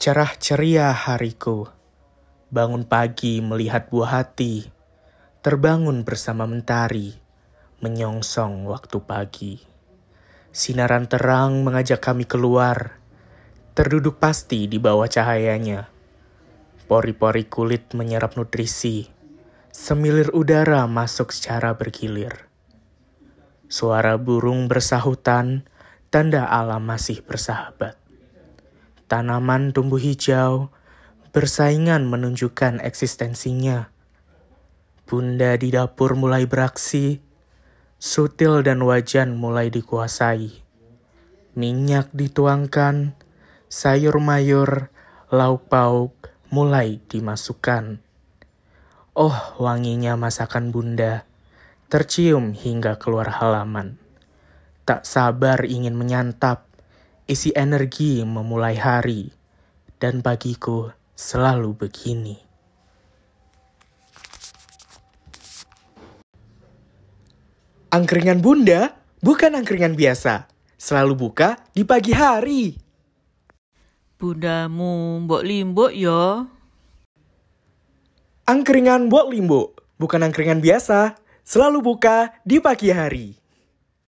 Cerah ceria hariku, bangun pagi melihat buah hati, terbangun bersama mentari, menyongsong waktu pagi. Sinaran terang mengajak kami keluar, terduduk pasti di bawah cahayanya. Pori-pori kulit menyerap nutrisi, semilir udara masuk secara bergilir. Suara burung bersahutan, tanda alam masih bersahabat. Tanaman tumbuh hijau, bersaingan menunjukkan eksistensinya. Bunda di dapur mulai beraksi, sutil dan wajan mulai dikuasai. Minyak dituangkan, sayur mayur, lauk pauk mulai dimasukkan. Oh, wanginya masakan bunda, tercium hingga keluar halaman. Tak sabar ingin menyantap, isi energi memulai hari, dan bagiku selalu begini. Angkringan bunda bukan angkringan biasa, selalu buka di pagi hari. Bundamu mbok limbuk yo. Angkringan buat limbo, bukan angkringan biasa, selalu buka di pagi hari.